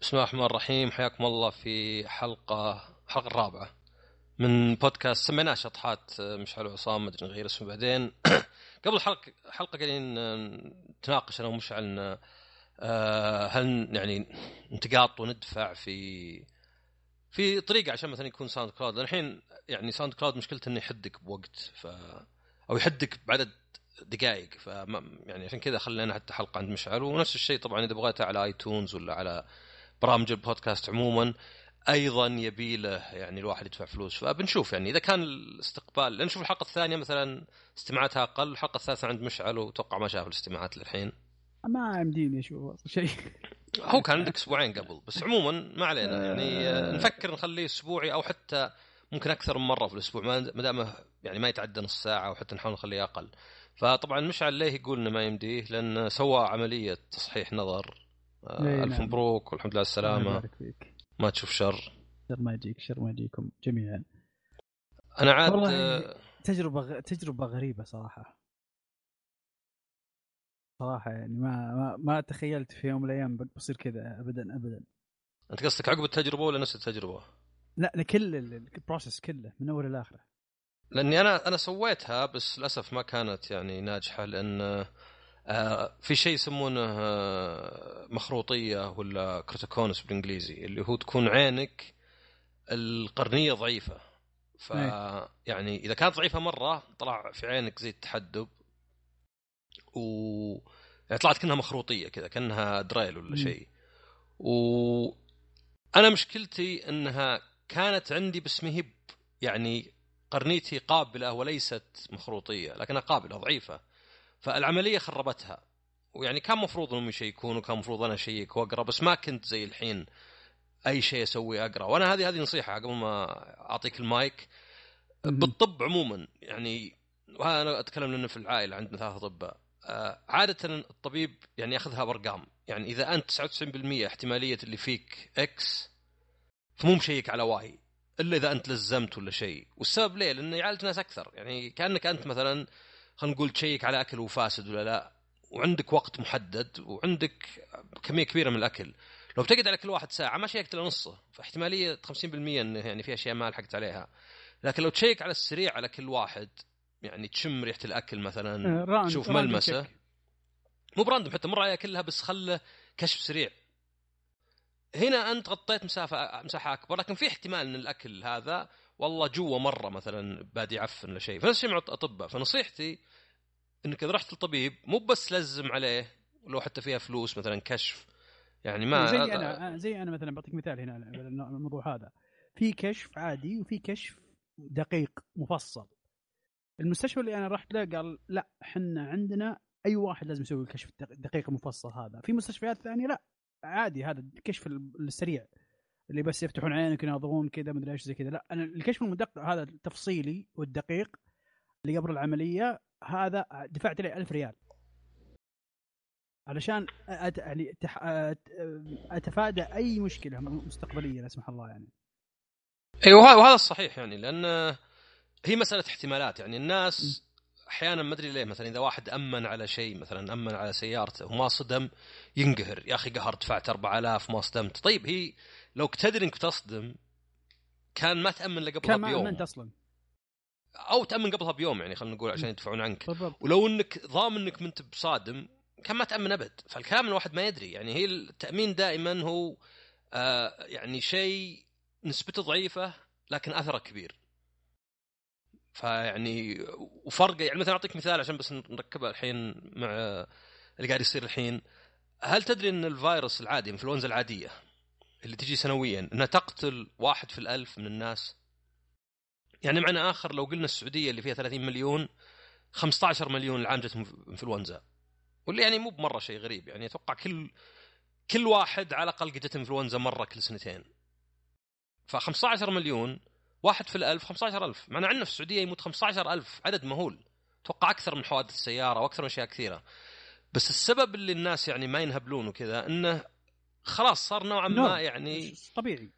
بسم الله الرحمن الرحيم. حياكم الله في حلقة الحلقة الرابعة من بودكاست سميناه شطحات مشعل وعصام ما أدري نغير اسمه بعدين. قبل الحلقة حلقة قاعدين نتناقش أنا ومشعل آه، هل يعني نتقاط وندفع في في طريقة عشان مثلا يكون SoundCloud. الحين يعني SoundCloud مشكلته إنه يحدك بوقت ف أو يحدك بعدد دقائق. ف يعني عشان كذا خلينا حتى حلقة عند مشعل. ونفس الشيء طبعا إذا بغيتها على اي تونز ولا على برامج البودكاست عموما أيضا يبي له يعني الواحد يدفع فلوس. فبنشوف يعني إذا كان الاستقبال نشوف الحلقة الثانية مثلا استماعاتها أقل الحلقة الثالثة عند مشعل وتوقع ما شاف الاستماعات للحين. ما يمديني أشوف شيء. هو كان عندك أسبوعين قبل بس عموما ما علينا. يعني آه. نفكر نخليه أسبوعي أو حتى ممكن أكثر من مرة في الأسبوع ما دام يعني ما يتعدى نص ساعة وحتى نحاول نخليه أقل. فطبعا مشعل ليه يقول إنه ما يمديه؟ لأن سوى عملية تصحيح نظر آه، ألف نعم. مبروك والحمد لله على الله السلامة. يبارك فيك. ما تشوف شر. شر ما يجيك شر ما يجيكم جميعا. أنا عاد والله آه، تجربة غ... تجربة غريبة صراحة. صراحة يعني ما ما, ما تخيلت في يوم من الأيام بصير كذا ابدا ابدا. أنت قصدك عقب التجربة ولا نفس التجربة؟ لا لكل ال- ال process كله من أول لاخره لأني أنا أنا سويتها بس للأسف ما كانت يعني ناجحة لأن آه، في شيء يسمونه آه، مخروطية ولا keratoconus بالإنجليزي اللي هو تكون عينك القرنية ضعيفة. ف إيه. يعني إذا كانت ضعيفة مرة طلع في عينك زي التحدب. و يعني طلعت كأنها مخروطية كذا كأنها drill ولا مم. شيء. و أنا مشكلتي إنها كانت عندي بس ما يعني قرنيتي قابلة وليست مخروطية لكنها قابلة ضعيفة. فالعملية خربتها. ويعني كان مفروض إنهم يشيكون وكان مفروض أنا اشيك وأقرأ بس ما كنت زي الحين أي شيء أسوي أقرأ. وأنا هذه هذه نصيحة قبل ما أعطيك المايك. بالطب عموما يعني وهذا أنا أتكلم لأنه في العائلة عندنا ثلاث أطباء. آه، عاده الطبيب يعني يأخذها بأرقام. يعني إذا أنت 99% احتمالية اللي فيك X فمو مشيك على Y إلا إذا أنت لزمت ولا شيء. والسبب ليه؟ لأنه يعالج ناس أكثر. يعني كأنك أنت مثلا خلينا نقول تشيك على أكل وفاسد ولا لا. وعندك وقت محدد وعندك كمية كبيرة من الأكل. لو بتقعد على كل واحد ساعة ما شيكت الا نصه. فاحتمالية 50% انه يعني في أشياء ما لحقت عليها. لكن لو تشيك على السريع على كل واحد يعني تشم ريحة الأكل مثلا آه، rand- تشوف random ملمسة. مو ب random حتى مر عليها كلها بس خله كشف سريع. هنا أنت غطيت مسافه مساحة أكبر لكن في احتمال إن الأكل هذا والله جوا مرة مثلا بادي يعفن ولا شيء. فنفس الشيء مع الاطباء فنصيحتي إنك إذا رحت للطبيب مو بس لزم عليه لو حتى فيها فلوس مثلا كشف. يعني ما زي أنا زي أنا مثلا بعطيك مثال هنا الموضوع هذا. في كشف عادي وفي كشف دقيق مفصل. المستشفى اللي أنا رحت له قال لا إحنا عندنا أي واحد لازم يسوي الكشف الدق- الدقيق المفصل هذا. في مستشفيات ثانية لا عادي هذا الكشف ال- السريع. اللي بس يفتحون عينك يناظرون كذا مدري إيش زي كذا. لا أنا الكشف المدقق هذا التفصيلي والدقيق اللي قبل العملية هذا دفعت عليه ألف ريال. علشان أت... يعني تح... أت... أتفادى أي مشكلة مستقبلية لا سمح الله يعني. أيوه وه- وهذا الصحيح يعني لأن هي مسألة احتمالات. يعني الناس أحيانا ما أدري ليه مثلا إذا واحد أمن على شيء مثلا أمن على سيارته وما صدم ينقهر. يا أخي قهر دفعت 4000 ما صدمت. طيب هي لو تدري إنك تصدم كان ما تأمن إلا قبلها كان ما بيوم. أمنت أصلا. أو تأمن قبلها بيوم يعني خلينا نقول عشان يدفعون عنك. بالضبط. ولو إنك ضامن إنك منت بصادم كان ما تأمن أبد. فالكلام الواحد ما يدري. يعني هي التأمين دائما هو آه يعني شيء نسبته ضعيفة لكن أثره كبير. فيعني وفرق يعني مثلا أعطيك مثال عشان بس نركبها الحين مع اللي قاعد يصير الحين. هل تدري إن الفيروس العادي الانفلونزا العادية اللي تجي سنويا. انها تقتل واحد في الألف من الناس. يعني معنى آخر لو قلنا السعودية اللي فيها 30 مليون 15 مليون العام جت انفلونزا واللي يعني مو بمرة شيء غريب. يعني أتوقع كل كل واحد على الأقل جت انفلونزا مرة كل سنتين. ف 15 مليون واحد في الألف 15000 معنى عندنا في السعودية يموت 15000 عدد مهول. أتوقع أكثر من حوادث السياره وأكثر من أشياء كثيرة. بس السبب اللي الناس يعني ما ينهبلون وكذا إنه خلاص صار نوعا نعم. ما يعني طبيعي.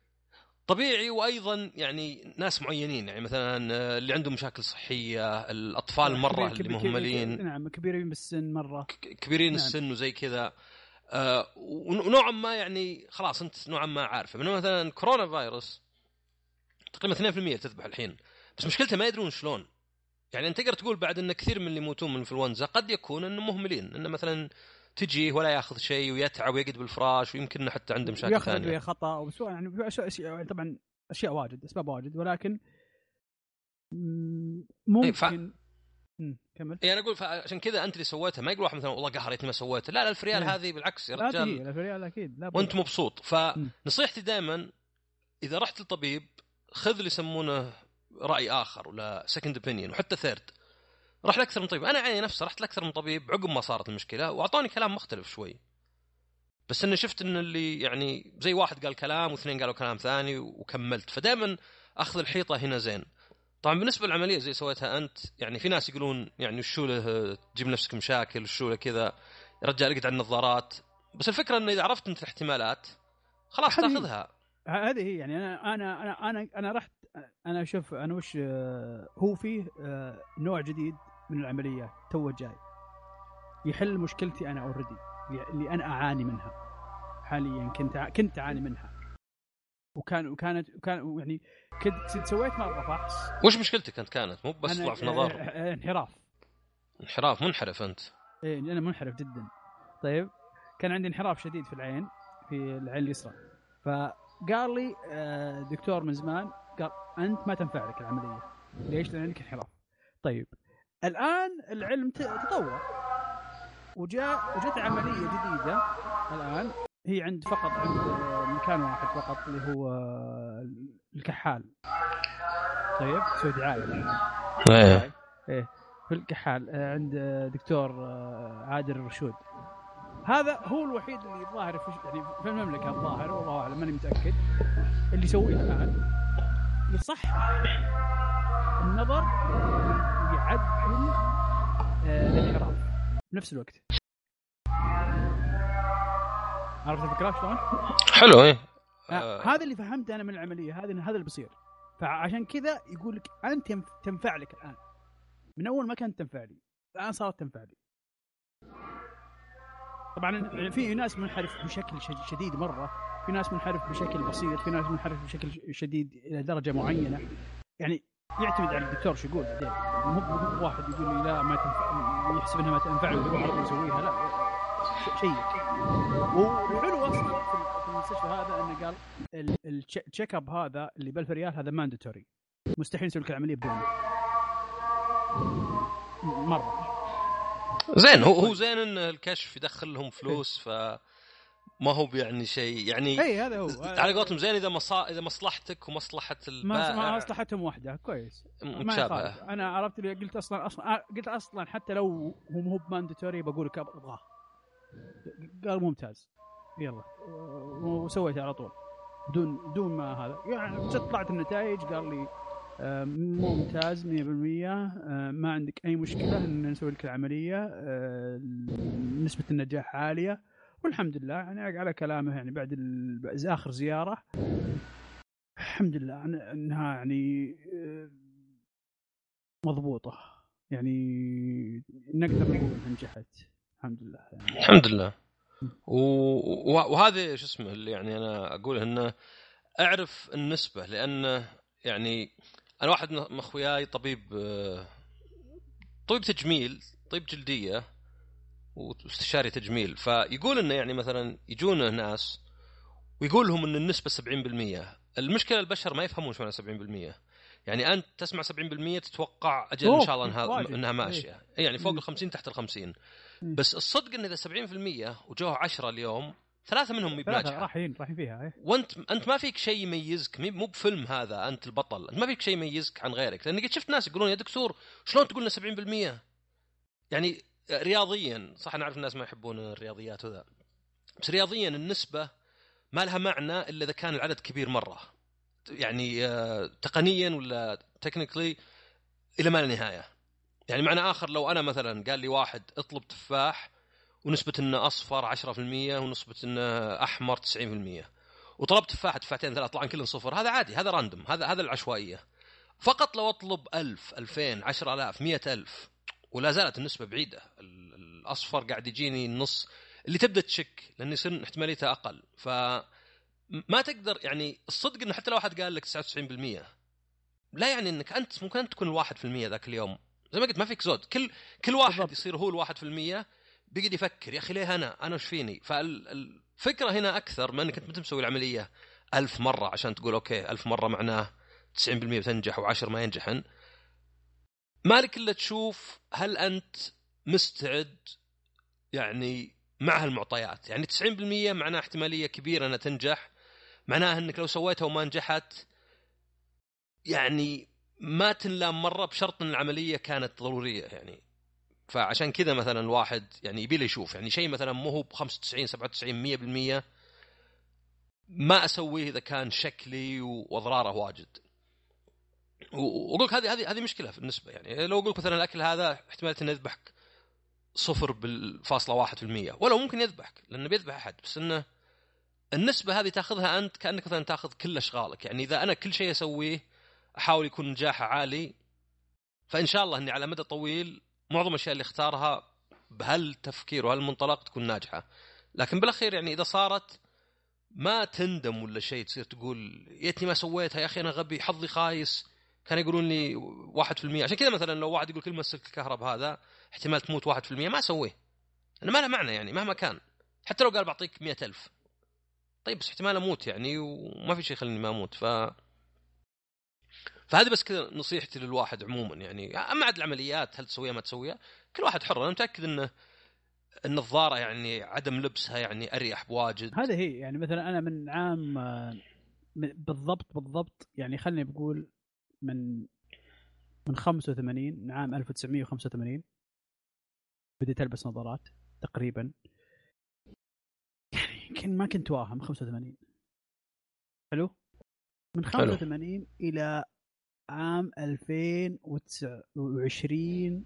طبيعي وأيضا يعني ناس معينين يعني مثلا اللي عندهم مشاكل صحية الأطفال مرة كبير- اللي كبير- مهملين نعم كبيرين بالسن مرة. كبيرين نعم. السن وزي كذا. آه ونوعا ما يعني خلاص أنت نوعا ما عارفه. من مثلا كورونا فيروس تقريبا 2% تذبح الحين. بس مشكلته ما يدرون شلون. يعني أنت تقدر تقول بعد إن كثير من اللي يموتون من الإنفلونزا قد يكون انه مهملين. انه مثلا تجيه ولا ياخذ شيء ويتعب ويقعد بالفراش ويمكن حتى عنده مشاكل ياخذ ثانية. أدوية خطأ بس يعني أشياء- أشياء طبعا أشياء واجد أسباب واجد ولكن إيه، ف- ممكن مم، كمل. اي أنا أقول فعشان كذا أنت اللي سويتها ما يقول واحد مثلا والله قهرتني ما سويته لا لا الف ريال إيه. هذه بالعكس يا رجال. هي الريال أكيد لا. وأنت مبسوط. فنصيحتي دائما إذا رحت للطبيب خذ اللي يسمونه رأي آخر ولا second opinion وحتى third راح لأكثر من طبيب. أنا عيني نفسي رحت لأكثر من طبيب عقب ما صارت المشكلة واعطوني كلام مختلف شوي. بس إني شفت إن اللي يعني زي واحد قال كلام واثنين قالوا كلام ثاني وكملت. فدائما أخذ الحيطة هنا زين. طبعا بالنسبة للعملية زي سويتها أنت يعني في ناس يقولون يعني وشو له تجيب نفسك مشاكل وشو له كذا رجال اقعد على النظارات. بس الفكرة انه إذا عرفت أنت الاحتمالات خلاص تأخذها. هذه هي يعني أنا أنا أنا أنا أنا رحت أنا شوف أنا وش آه، هو فيه آه، نوع جديد من العمليات تو جاي. يحل مشكلتي أنا already اللي أنا أعاني منها. حاليا كنت كنت أعاني منها. وكان وكانت وكان يعني كنت سويت مرة فحص وش مشكلتك أنت كانت؟ مو بس أنا- ضعف آه، نظر آه، انحراف. انحراف منحرف أنت. إيه أنا منحرف جدا. طيب كان عندي انحراف شديد في العين في العين اليسرى. فقال لي آه، دكتور من زمان قال أنت ما تنفع لك العملية. ليش؟ لأن عندك انحراف. طيب الآن العلم تطور. وجاء وجت عملية جديدة الآن. هي عند فقط عند مكان واحد فقط اللي هو الكحال. طيب تسوي دعاية. إيه. إيه في الكحال آه، عند دكتور آه، عادل الرشود. هذا هو الوحيد اللي الظاهر في يعني في المملكة الظاهر والله أعلم ماني متأكد. اللي يسويه الآن يصحح النظر آه، الانحراف بنفس الوقت. عرفت الفكرة شلون؟ حلو إيه. آه. آه، هذا اللي فهمته أنا من العملية هذا هذا اللي بيصير. فعشان كذا يقول لك انت تنفع لك الآن. من أول ما كانت تنفع لي الآن صارت تنفع لي. طبعا في ناس منحرف بشكل شد- شديد مرة. في ناس منحرف بشكل بسيط في ناس منحرف بشكل شديد إلى درجة معينة. يعني يعتمد على الدكتور شو يقول بعدين. مو مو واحد يقول لي لا ما تنفع يحسب إنها ما تنفع ويروح على طول يسويها. لا شيء والحلو أصلا في- في المستشفى هذا إنه قال ال- ال che- ال check up هذا اللي ب 1000 ريال هذا mandatory مستحيل يسوي لك العملية بدونه مرة. زين هو هو زين إن الكشف يدخل لهم فلوس ف ما هو يعني شيء. يعني اي هذا هو. على قولتهم زين إذا مصا... إذا مصلحتك ومصلحة البائع ما مصلحتهم واحدة. كويس. متشابهة. أنا عرفت اللي قلت أصلا أصلا قلت أصلا حتى لو هو مو بمانداتوري بقول لك أبغاه. قال ممتاز. يلا. وسويته على طول. بدون بدون ما هذا. يعني طلعت النتائج قال لي آه، ممتاز 100% آه، ما عندك أي مشكلة إن نسوي لك العملية. آه، نسبة النجاح عالية. والحمد لله يعني على كلامه يعني بعد آخر زيارة الحمد لله أن- إنها يعني آه، مضبوطة. يعني نقدر نقول إنها نجحت. الحمد لله يعني. الحمد لله. و... وهذا شو اسمه اللي يعني أنا أقول انه أعرف النسبة لأن يعني أنا واحد من أخوياي طبيب آه، طبيب تجميل طبيب جلدية. واستشاري تجميل. فيقول إنه يعني مثلا يجون ناس ويقول لهم إن النسبة 70% المشكلة البشر ما يفهمون شو معنى 70% يعني أنت تسمع 70% تتوقع أجل إن شاء الله انها. إنها ماشية. إيه يعني فوق. ال 50 تحت ال 50 مم. بس الصدق إن إذا 70% وجوه 10 اليوم ثلاثة منهم بناجحه رايحين رايحين فيها إيه. وانت أنت ما فيك شيء يميزك. مي- مو بفيلم هذا أنت البطل. أنت ما فيك شيء يميزك عن غيرك. لاني قد شفت ناس يقولون يا دكتور شلون تقول لنا 70% يعني رياضيا صح نعرف الناس ما يحبون الرياضيات وذا. بس رياضيا النسبة ما لها معنى إلا إذا كان العدد كبير مرة. يعني آه، تقنيا ولا technically إلى ما لا نهاية. يعني معنى آخر لو أنا مثلا قال لي واحد اطلب تفاح ونسبة إنه أصفر 10% ونسبة إنه أحمر 90% وطلبت تفاحه تفاحتين ثلاث طلعن كلهم صفر. هذا عادي هذا راندوم هذا هذا العشوائية. فقط لو أطلب 1000 2000 10000 100000 ولا زالت النسبة بعيدة. ال- الأصفر قاعد يجيني النص اللي تبدأ تشك لأن يصير احتماليتها أقل. ف ما تقدر يعني الصدق إنه حتى لو واحد قال لك 99% لا يعني إنك أنت ممكن أنت تكون الواحد في المية ذاك اليوم. زي ما قلت ما فيك زود. كل كل واحد بالضبط. يصير هو الواحد في المية بيقعد يفكر يا أخي ليه أنا؟ أنا وش فيني؟ فالفكرة هنا أكثر من إنك أنت مسوي العملية ألف مرة عشان تقول أوكي ألف مرة معناه 90% بتنجح و10 ما ينجحن. مالك إلا تشوف هل أنت مستعد يعني مع هالمعطيات. يعني 90% معناه احتمالية كبيرة أنها تنجح. معناها أنك لو سويتها وما نجحت يعني ما تنلام مرة بشرط أن العملية كانت ضرورية يعني. فعشان كذا مثلا الواحد يعني يبي يشوف. يعني شيء مثلا مو هو ب 95 97 100% ما أسويه إذا كان شكلي وأضراره واجد. وأقول لك هذه هذه هذه مشكلة في النسبة يعني لو أقول لك مثلا الأكل هذا احتمال إنه يذبحك صفر بالفاصلة واحد في المية ولو ممكن يذبحك لأنه بيذبح أحد بس إنه النسبة هذه تأخذها أنت كأنك مثلا تأخذ كل أشغالك يعني إذا أنا كل شيء أسويه أحاول يكون نجاحه عالي فإن شاء الله إني على مدى طويل معظم الأشياء اللي اختارها بهالتفكير وهالمنطلق تكون ناجحة. لكن بالأخير يعني إذا صارت ما تندم ولا شيء تصير تقول يتني ما سويتها يا أخي أنا غبي حظي خايس. كان يقولون لي 1% عشان كذا مثلا لو واحد يقول كلمة سلك الكهرب هذا احتمال تموت 1% ما أسويه. أنا ما له معنى يعني مهما كان. حتى لو قال بعطيك مئة ألف. طيب بس احتمال أموت يعني وما في شيء يخليني ما أموت. ف فهذه بس كذا نصيحتي للواحد عموما يعني. أما عاد العمليات هل تسويها؟ ما تسويها. كل واحد حر. أنا متأكد انه النظاره يعني عدم لبسها يعني أريح بواجد. هذا هي. يعني مثلا أنا من عام بالضبط بالضبط يعني خليني بقول من من 85 من عام 1985 بديت ألبس نظارات تقريبا. يعني يمكن ما كنت واهم 85 حلو؟ من 85 حلو. إلى عام 2029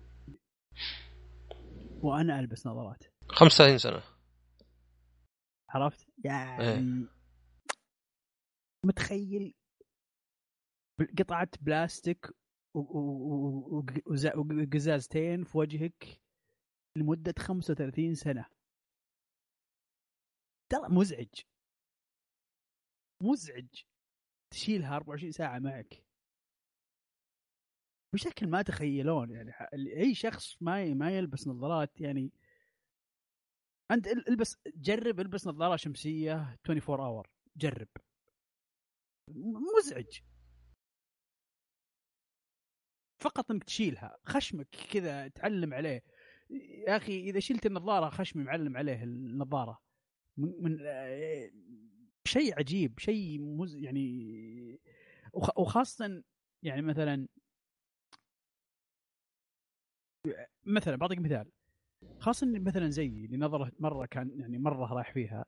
وأنا ألبس نظارات. 35 سنة. عرفت؟ يعني إيه. متخيل قطعة بلاستيك وقزازتين في وجهك لمدة 35 سنة. ترى مزعج. مزعج تشيلها 24 ساعة معك. بشكل ما تخيلون يعني. أي شخص ما ما يلبس نظارات يعني. أنت البس جرب البس نظارة شمسية 24 اور جرب. مزعج. فقط انك تشيلها خشمك كذا تعلم عليه. يا أخي إذا شلت النظارة خشمي معلم عليه النظارة. من, من شيء عجيب شيء مز يعني وخاصة يعني مثلا مثلا بعطيك مثال. خاصة مثلا زيي اللي نظرة مرة كان يعني مرة رايح فيها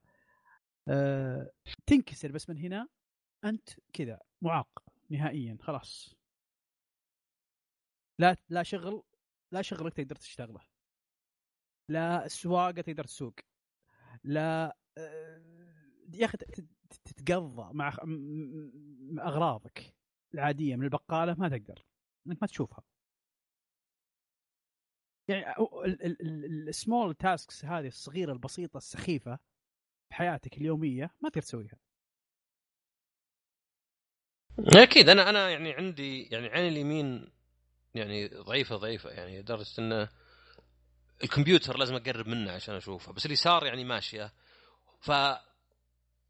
أه تنكسر بس من هنا أنت كذا معاق نهائيا خلاص. لا لا شغل لا شغلك تقدر تشتغله. لا السواقه تقدر تسوق. لا أه يا أخي تتقضى مع أغراضك العادية من البقالة ما تقدر. إنك ما تشوفها. يعني السمول تاسكس هذه الصغيرة البسيطة السخيفة بحياتك اليومية ما تقدر تسويها. أكيد أنا أنا يعني عندي يعني عيني اليمين يعني ضعيفة ضعيفة. يعني لدرجة انه الكمبيوتر لازم أقرب منه عشان أشوفه. بس اليسار يعني ماشية. ف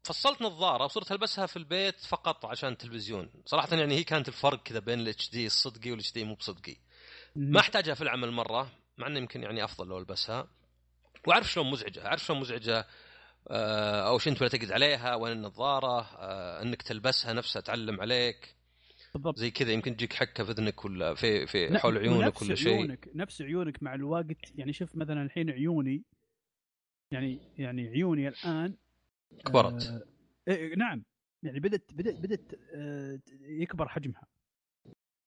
فصلت نظارة وصرت ألبسها في البيت فقط عشان التلفزيون. صراحة يعني هي كانت الفرق كذا بين الاتش دي الصدقي والاتش دي مو بصدقي. ما أحتاجها في العمل مرة مع إنه يمكن يعني أفضل لو ألبسها. وأعرف شلون مزعجة. أعرف شلون مزعجة آه، أو شو انت تقعد عليها وين النظارة آه، إنك تلبسها نفسها تعلم عليك. بالضبط. زي كذا يمكن تجيك حكة في إذنك ولا في في حول عيونك ولا شيء. عيونك نفس عيونك مع الوقت. يعني شوف مثلا الحين عيوني يعني يعني عيوني الآن كبرت. آه إيه نعم. يعني بدت بدت بدت آه يكبر حجمها.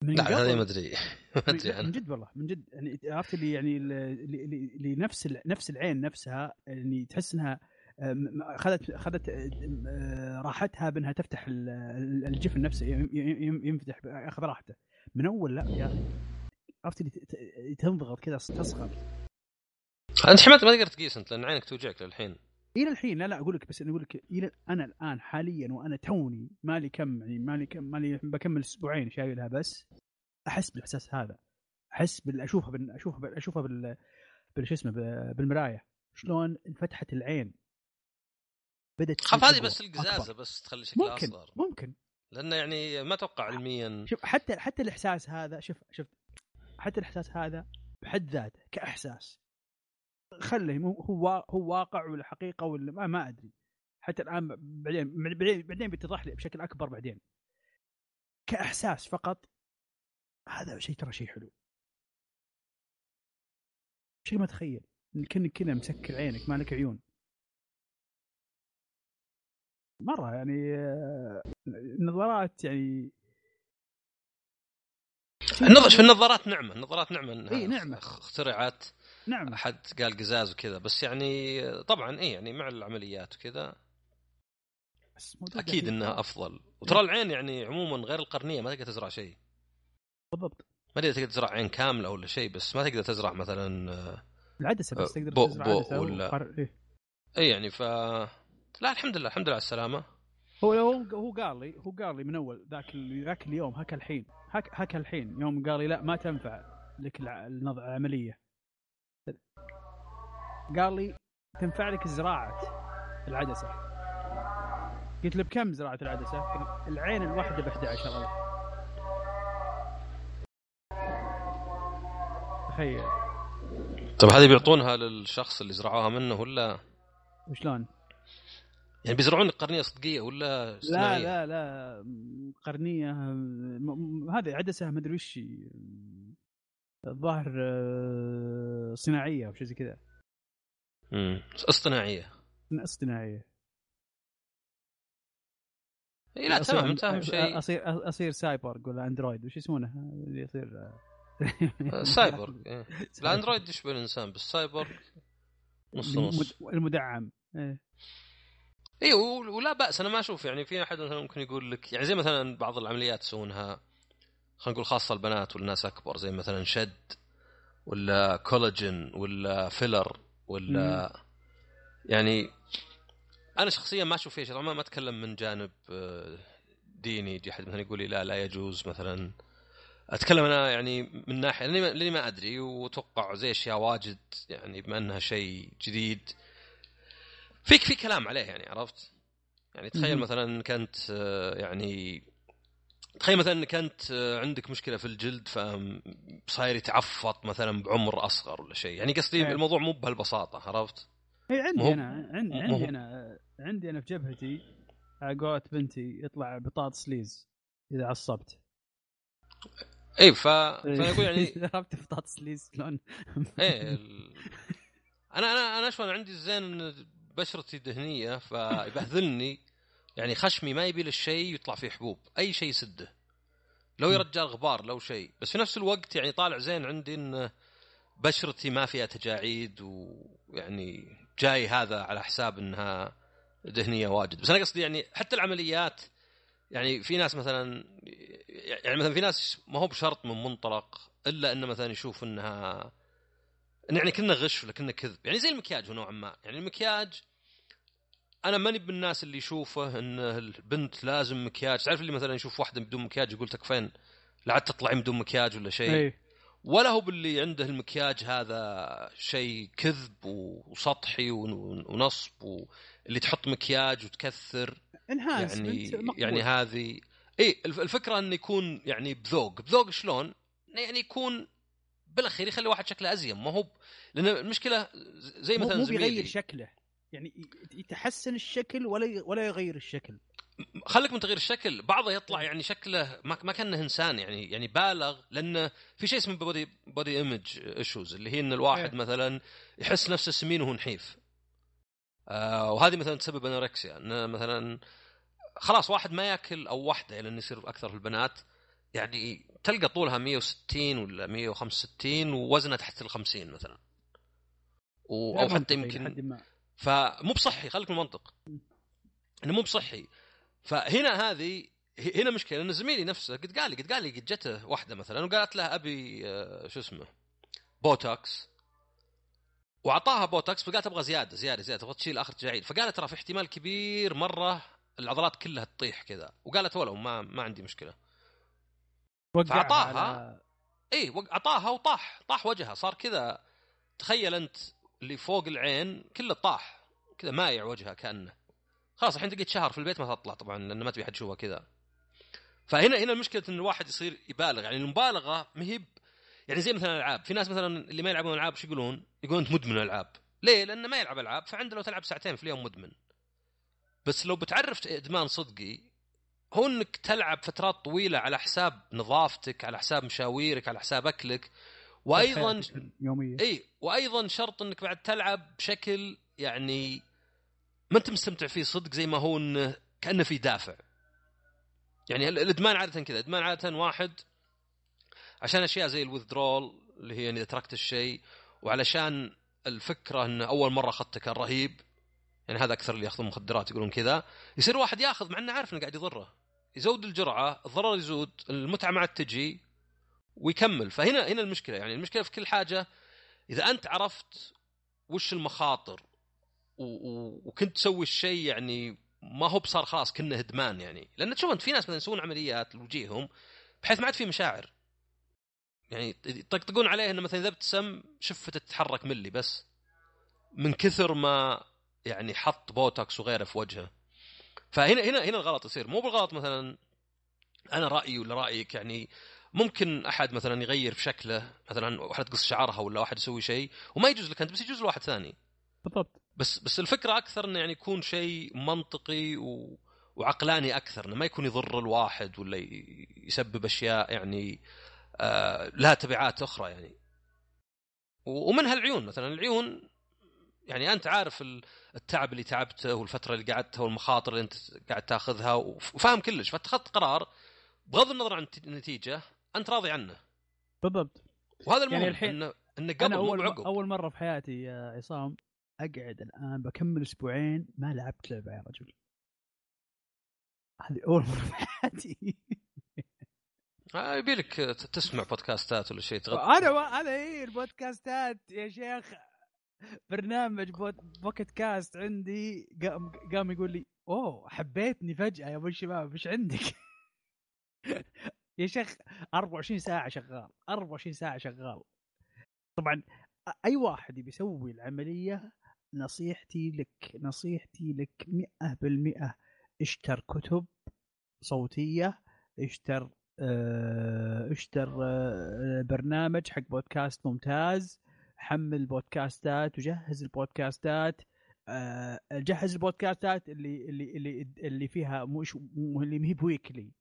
من لا هذه ما أدري. ما أدري من جد والله من جد. يعني عرفت اللي يعني اللي نفس نفس العين نفسها يعني تحس إنها اخذت اخذت آه، راحتها بأنها تفتح الجفن نفسه ينفتح ياخذ راحته. من أول لا يا أخي. عرفت اللي تنضغط كذا تصغر أنت حمد ما تقدر تقيس أنت لأن عينك توجعك للحين. إلى الحين لا لا أقول لك بس أنا أقول لك إلى أنا الآن حاليا وأنا توني مالي كم يعني مالي كم مالي بكمل أسبوعين شايلها بس أحس بالإحساس هذا. أحس بال أشوفها بال أشوفها بال أشوفها بال بال شو اسمه بالمرايه شلون انفتحت العين. بدت خاف هذه بس القزازة. بس تخلي شكلها ممكن أصغر. ممكن. لأنه يعني ما أتوقع علميا. شوف حتى حتى الإحساس هذا شوف شوف حتى الإحساس هذا بحد ذاته كإحساس. خله هو هو واقع ولا حقيقة ولا ما, ما أدري. حتى الآن بعدين بعدين بعدين بيتضح لي بشكل أكبر بعدين. كإحساس فقط هذا شيء ترى شيء حلو. شيء ما تخيل. كأنك كذا مسكر عينك ما لك عيون. مرة يعني آه، النظارات يعني. النظر شوف النظارات نعمة النظارات نعمة إنها. اخ- اخترعت نعم احد قال قزاز وكذا بس يعني طبعا إي يعني مع العمليات وكذا أكيد إنها أفضل. وترى العين يعني عموما غير القرنية ما تقدر تزرع شيء. بالضبط. ما تقدر تزرع عين كاملة ولا شيء بس ما تقدر تزرع مثلا آه، العدسة بس تقدر بو- تزرع بو عدسة ولا- إيه. إي يعني ف لا الحمد لله الحمد لله على السلامة. هو هو هو قال لي هو قال لي من أول ذاك ذاك اليوم هكا الحين هك هكا الحين يوم قال لي لا ما تنفع لك العملية. قال لي تنفع لك زراعه العدسة. قلت له بكم زراعة العدسة؟ العين الواحدة ب 11000 تخيل. طيب هذه بيعطونها للشخص اللي زرعوها منه ولا؟ وشلون؟ يعني بيزرعون قرنيه صدقيه ولا لا صناعية؟ لا لا م- قرنيه هذه عدسه مدري وش هي. الظاهر آه، صناعية أو شيء زي كذا امم اصطناعية اصطناعية إي لا تمام اهم شيء أصير أصير سايبورغ ولا android وش يسمونه اللي يصير آه، سايبورغ إيه. ال android يشبه الإنسان بس سايبورغ نص نص المد- المدعم إيه. اي ولا بأس أنا ما أشوف يعني في أحد مثلا ممكن يقول لك يعني زي مثلا بعض العمليات يسوونها خلينا نقول خاصة البنات والناس أكبر زي مثلا شد ولا كولاجين ولا فيلر ولا يعني أنا شخصيا ما أشوف فيها شيء طبعا ما- ما أتكلم من جانب آه، ديني يجي احد مثلا يقول لي لا لا يجوز مثلا. أتكلم أنا يعني من ناحية لأني ما, لأني ما أدري وأتوقع زي أشياء واجد يعني بما إنها شيء جديد فيك في كلام عليه يعني عرفت؟ يعني تخيل مهم. مثلا انك انت آه، يعني تخيل مثلا انك انت آه، عندك مشكلة في الجلد فصاير يتعفط مثلا بعمر أصغر ولا شيء يعني قصدي إيه. الموضوع مو بهالبساطة عرفت؟ اي عندي أنا عندي مو- عندي أنا عندي أنا في جبهتي قولة بنتي يطلع بطاطس ليز إذا عصبت اي ف... فانا أقول يعني عرفت بطاطس ليز شلون؟ إيه ال... أنا أنا أنا أنا عندي الزين بشرتي دهنيه فيبهذلني. يعني خشمي ما يبي للشيء يطلع فيه حبوب أي شيء يسده. لو يا رجال غبار لو شيء. بس في نفس الوقت يعني طالع زين عندي إن بشرتي ما فيها تجاعيد ويعني جاي هذا على حساب إنها دهنيه واجد. بس أنا قصدي يعني حتى العمليات يعني في ناس مثلا يعني مثلا في ناس ما هو بشرط من منطلق إلا إنه مثلا يشوف إنها يعني كنا غش ولا كنا كذب. يعني زي المكياج نوعا ما. يعني المكياج أنا ماني من الناس اللي يشوفه إن البنت لازم مكياج. تعرف اللي مثلا يشوف واحدة بدون مكياج يقول تكفين لا عاد تطلعين بدون مكياج ولا شيء؟ إي. ولا هو باللي عنده المكياج هذا شيء كذب وسطحي ون- ونصب واللي تحط مكياج وتكثر. يعني. يعني هذه إي الف- الفكرة انه يكون يعني بذوق. بذوق شلون؟ يعني يكون بالاخير يخلي واحد شكله ازين ما هو لأن المشكلة زي مثلا مو بيغير شكله. يعني يتحسن الشكل ولا ولا يغير الشكل. خليك من تغيير الشكل. بعضه يطلع يعني شكله ما, ما كأنه إنسان يعني يعني بالغ لأن في شيء اسمه body body image issues اللي هي إن الواحد إيه. مثلا يحس نفسه سمين وهو نحيف. آه وهذه مثلا تسبب أنوركسيا انه مثلا خلاص واحد ما يأكل أو واحدة لأن يصير أكثر في البنات. يعني تلقى طولها 160 ولا 165 ووزنها تحت ال 50 مثلا. و- أو حتى يمكن فمو بصحي خليك من المنطق. إنه مو بصحي. فهنا هذه هنا مشكلة. لأن زميلي نفسه قد قال لي قد قال لي قد جته واحدة مثلا وقالت له أبي آه، شو اسمه بوتوكس. وأعطاها بوتوكس فقالت أبغى زيادة زيادة زيادة تبغى تشيل آخر تجاعيد فقالت ترى في احتمال كبير مرة العضلات كلها تطيح كذا. وقالت ولو ما ما عندي مشكلة. وقعها فأعطاها. على- اي وق- أعطاها وطاح طاح وجهها صار كذا تخيل أنت اللي فوق العين كله طاح كذا مايع وجهها كأنه خلاص الحين تقعد شهر في البيت ما تطلع طبعا لأن ما تبي حد يشوفها كذا فهنا هنا المشكلة إن الواحد يصير يبالغ يعني المبالغة ما هي يعني زي مثلا الألعاب في ناس مثلا اللي ما يلعبون ألعاب شو يقولون؟ يقولون أنت مدمن العاب ليه؟ لأنه ما يلعب ألعاب فعنده لو تلعب ساعتين في اليوم مدمن بس لو بتعرف إدمان صدقي هو إنك تلعب فترات طويلة على حساب نظافتك على حساب مشاويرك على حساب أكلك. وأيضا اليوميه إي وأيضا شرط إنك بعد تلعب بشكل يعني ما أنت مستمتع فيه صدق زي ما هو إنه كأنه في دافع. يعني ال- الإدمان عادة كذا الادمان عادة واحد عشان أشياء زي الوذرول اللي هي يعني إذا تركت الشيء وعلشان الفكرة انه أول مرة أخذته كان رهيب. يعني هذا أكثر اللي يأخذون مخدرات يقولون كذا. يصير واحد يأخذ مع إنه عارف إنه قاعد يضره. يزود الجرعة الضرر يزود المتعة ما عاد تجي ويكمل. فهنا هنا المشكلة يعني المشكلة في كل حاجة إذا أنت عرفت وش المخاطر. وكنت تسوي الشيء يعني ما هو بصار خلاص كانه إدمان يعني. لأن تشوف أنت في ناس مثلا يسوون عمليات لوجيههم بحيث ما عاد في مشاعر. يعني يطقطقون عليه إنه مثلا إذا ابتسم شفته تتحرك ملي بس من كثر ما يعني حط بوتوكس وغيره في وجهه. فهنا هنا هنا الغلط يصير. مو بالغلط مثلا أنا رأيي ولا رأيك يعني ممكن أحد مثلا يغير في شكله مثلا واحدة تقص شعرها ولا واحد يسوي شيء وما يجوز لك أنت بس يجوز لواحد ثاني. بالضبط. بس بس الفكرة أكثر إنه يعني يكون شيء منطقي و... وعقلاني أكثر إنه ما يكون يضر الواحد ولا يسبب أشياء يعني آه لها تبعات أخرى يعني. ومنها العيون مثلا العيون يعني أنت عارف ال- التعب اللي تعبته والفترة اللي قعدتها والمخاطر اللي أنت قاعد تاخذها وف- وفاهم كلش. فاتخذت قرار بغض النظر عن النتيجة أنت راضي عنه. بالضبط. وهذا المهم يعني يعني الحين انه إنه أنا قبل مو أول بعقب. أول مرة في حياتي يا عصام أقعد الآن بكمل أسبوعين ما لعبت لعبة يا رجل. هذه أول مرة في حياتي. آه، يبي لك تسمع بودكاستات ولا شيء تغطي أنا ما هذا هي البودكاستات يا شيخ. برنامج بود بوكيت كاست عندي قام قام يقول لي أوه حبيتني فجأة يا أبو الشباب إيش عندك؟ يا شيخ 24 ساعة شغال 24 ساعة شغال طبعا أي واحد يبي يسوي العملية نصيحتي لك نصيحتي لك 100% اشتر كتب صوتية اشتر آه اشتر آه برنامج حق بودكاست ممتاز حمل بودكاستات وجهز البودكاستات. آه، جهز البودكاستات اللي اللي اللي اللي فيها مش اللي ما هي بويكلي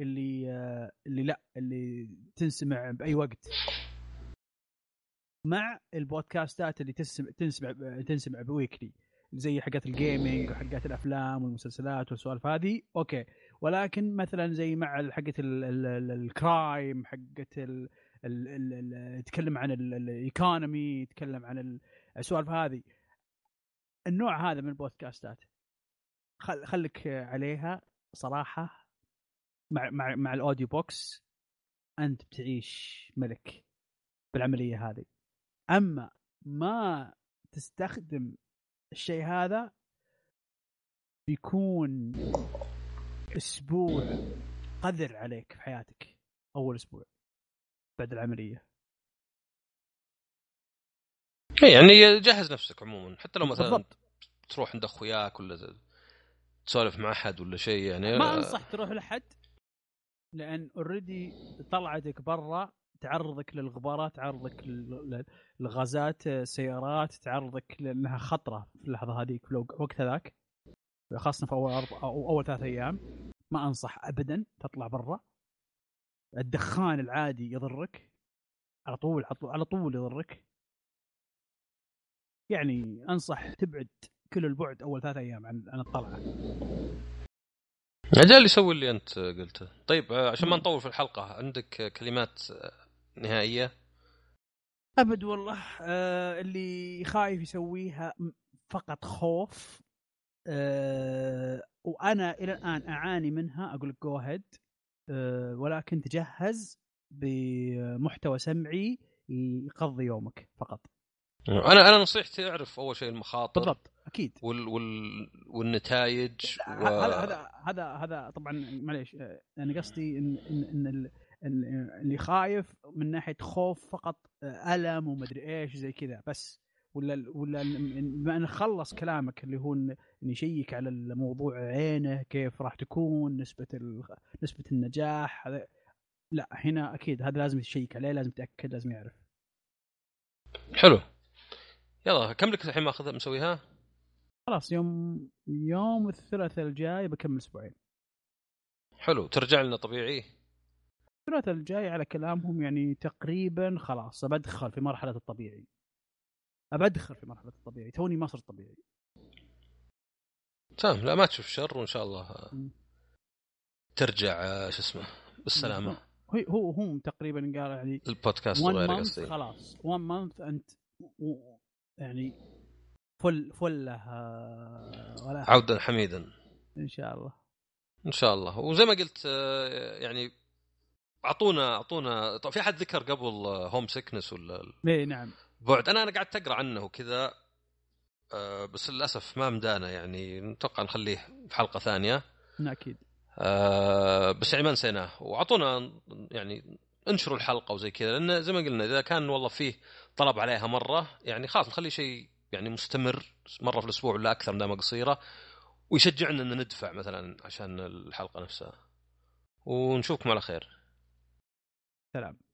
اللي آه، اللي لا اللي تنسمع بأي وقت. مع ال podcastات اللي تسمع تنسمع تنسمع ب weekly زي حقات ال gaming وحقات الأفلام والمسلسلات والسوالف هذه okay. ولكن مثلا زي مع حقت ال- ال- ال- ال crime حقت ال- ال- ال- ال- يتكلم عن ال- ال- ال economy يتكلم عن ال- السوالف هذه. النوع هذا من ال podcastات خل خليك عليها صراحة مع مع مع الأوديو بوكس أنت بتعيش ملك بالعملية هذه. أما ما تستخدم الشيء هذا بيكون أسبوع قذر عليك في حياتك أول أسبوع. بعد العملية. إيه، يعني جهز نفسك عموما حتى لو مثلا بالضبط. تروح عند أخوياك ولا تسولف مع أحد ولا شيء يعني ما أنصح تروح لحد لأن اوريدي طلعتك برا تعرضك للغبارات تعرضك لل- لل- للغازات سيارات تعرضك لأنها خطرة في اللحظة هذيك في الوقت هذاك خاصة في أول أو أول ثلاث أيام. ما أنصح ابدا تطلع برا. الدخان العادي يضرك. على طول على طول- يضرك. يعني أنصح تبعد كل البعد أول ثلاث أيام عن عن الطلعة. أجل يسوي اللي أنت قلته. طيب آه، عشان ما نطول في الحلقة عندك كلمات آه، نهائية؟ أبد والله. آه اللي خايف يسويها فقط خوف. آه وأنا إلى الآن أعاني منها. أقول لك جو هيد ولكن تجهز بمحتوى سمعي يقضي يومك فقط. أنا أنا نصيحتي أعرف أول شيء المخاطر. بالضبط أكيد. وال وال والنتائج و... هذا هذا هذا طبعا معليش آه، أنا قصدي إن إن, إن ال- إن اللي خايف من ناحية خوف فقط آه، ألم ومدري إيش زي كذا بس ولا ولا بما إن خلص كلامك اللي هو يشيك على الموضوع عينه كيف راح تكون نسبة ال... نسبة النجاح هذا لا هنا أكيد هذا لازم يشيك عليه لازم يتأكد لازم يعرف. حلو. يلا كم لك الحين ماخذ مسويها؟ خلاص يوم يوم الثلاثاء الجاي بكمل أسبوعين. حلو. ترجع لنا طبيعي؟ الثلاثاء الجاي على كلامهم يعني تقريبا خلاص بدخل في مرحلة الطبيعي. ابدخل في مرحلة الطبيعي توني ما صرت طبيعي. تمام لا ما تشوف شر وإن شاء الله. ترجع آه، شو اسمه بالسلامة. هو هو هم تقريبا قال يعني البودكاست 1 غير مانث قصدي خلاص 1 مانث انت يعني فل فله آه، ولا. عودا حميدا. إن شاء الله. إن شاء الله. وزي ما قلت آه، يعني اعطونا اعطونا طب في أحد ذكر قبل هوم سيكنس ولا اي نعم. البعد أنا أنا قاعد أقرأ عنه وكذا آه، بس للأسف ما مدانا يعني نتوقع نخليه في حلقة ثانية. أكيد. آه، بس يعني ما نسيناه. وأعطونا يعني انشروا الحلقة وزي كذا لأن زي ما قلنا إذا كان والله فيه طلب عليها مرة يعني خلاص نخلي شيء يعني مستمر مرة في الأسبوع ولا أكثر دامها قصيرة ويشجعنا إن ندفع مثلا عشان الحلقة نفسها. ونشوفكم على خير. سلام.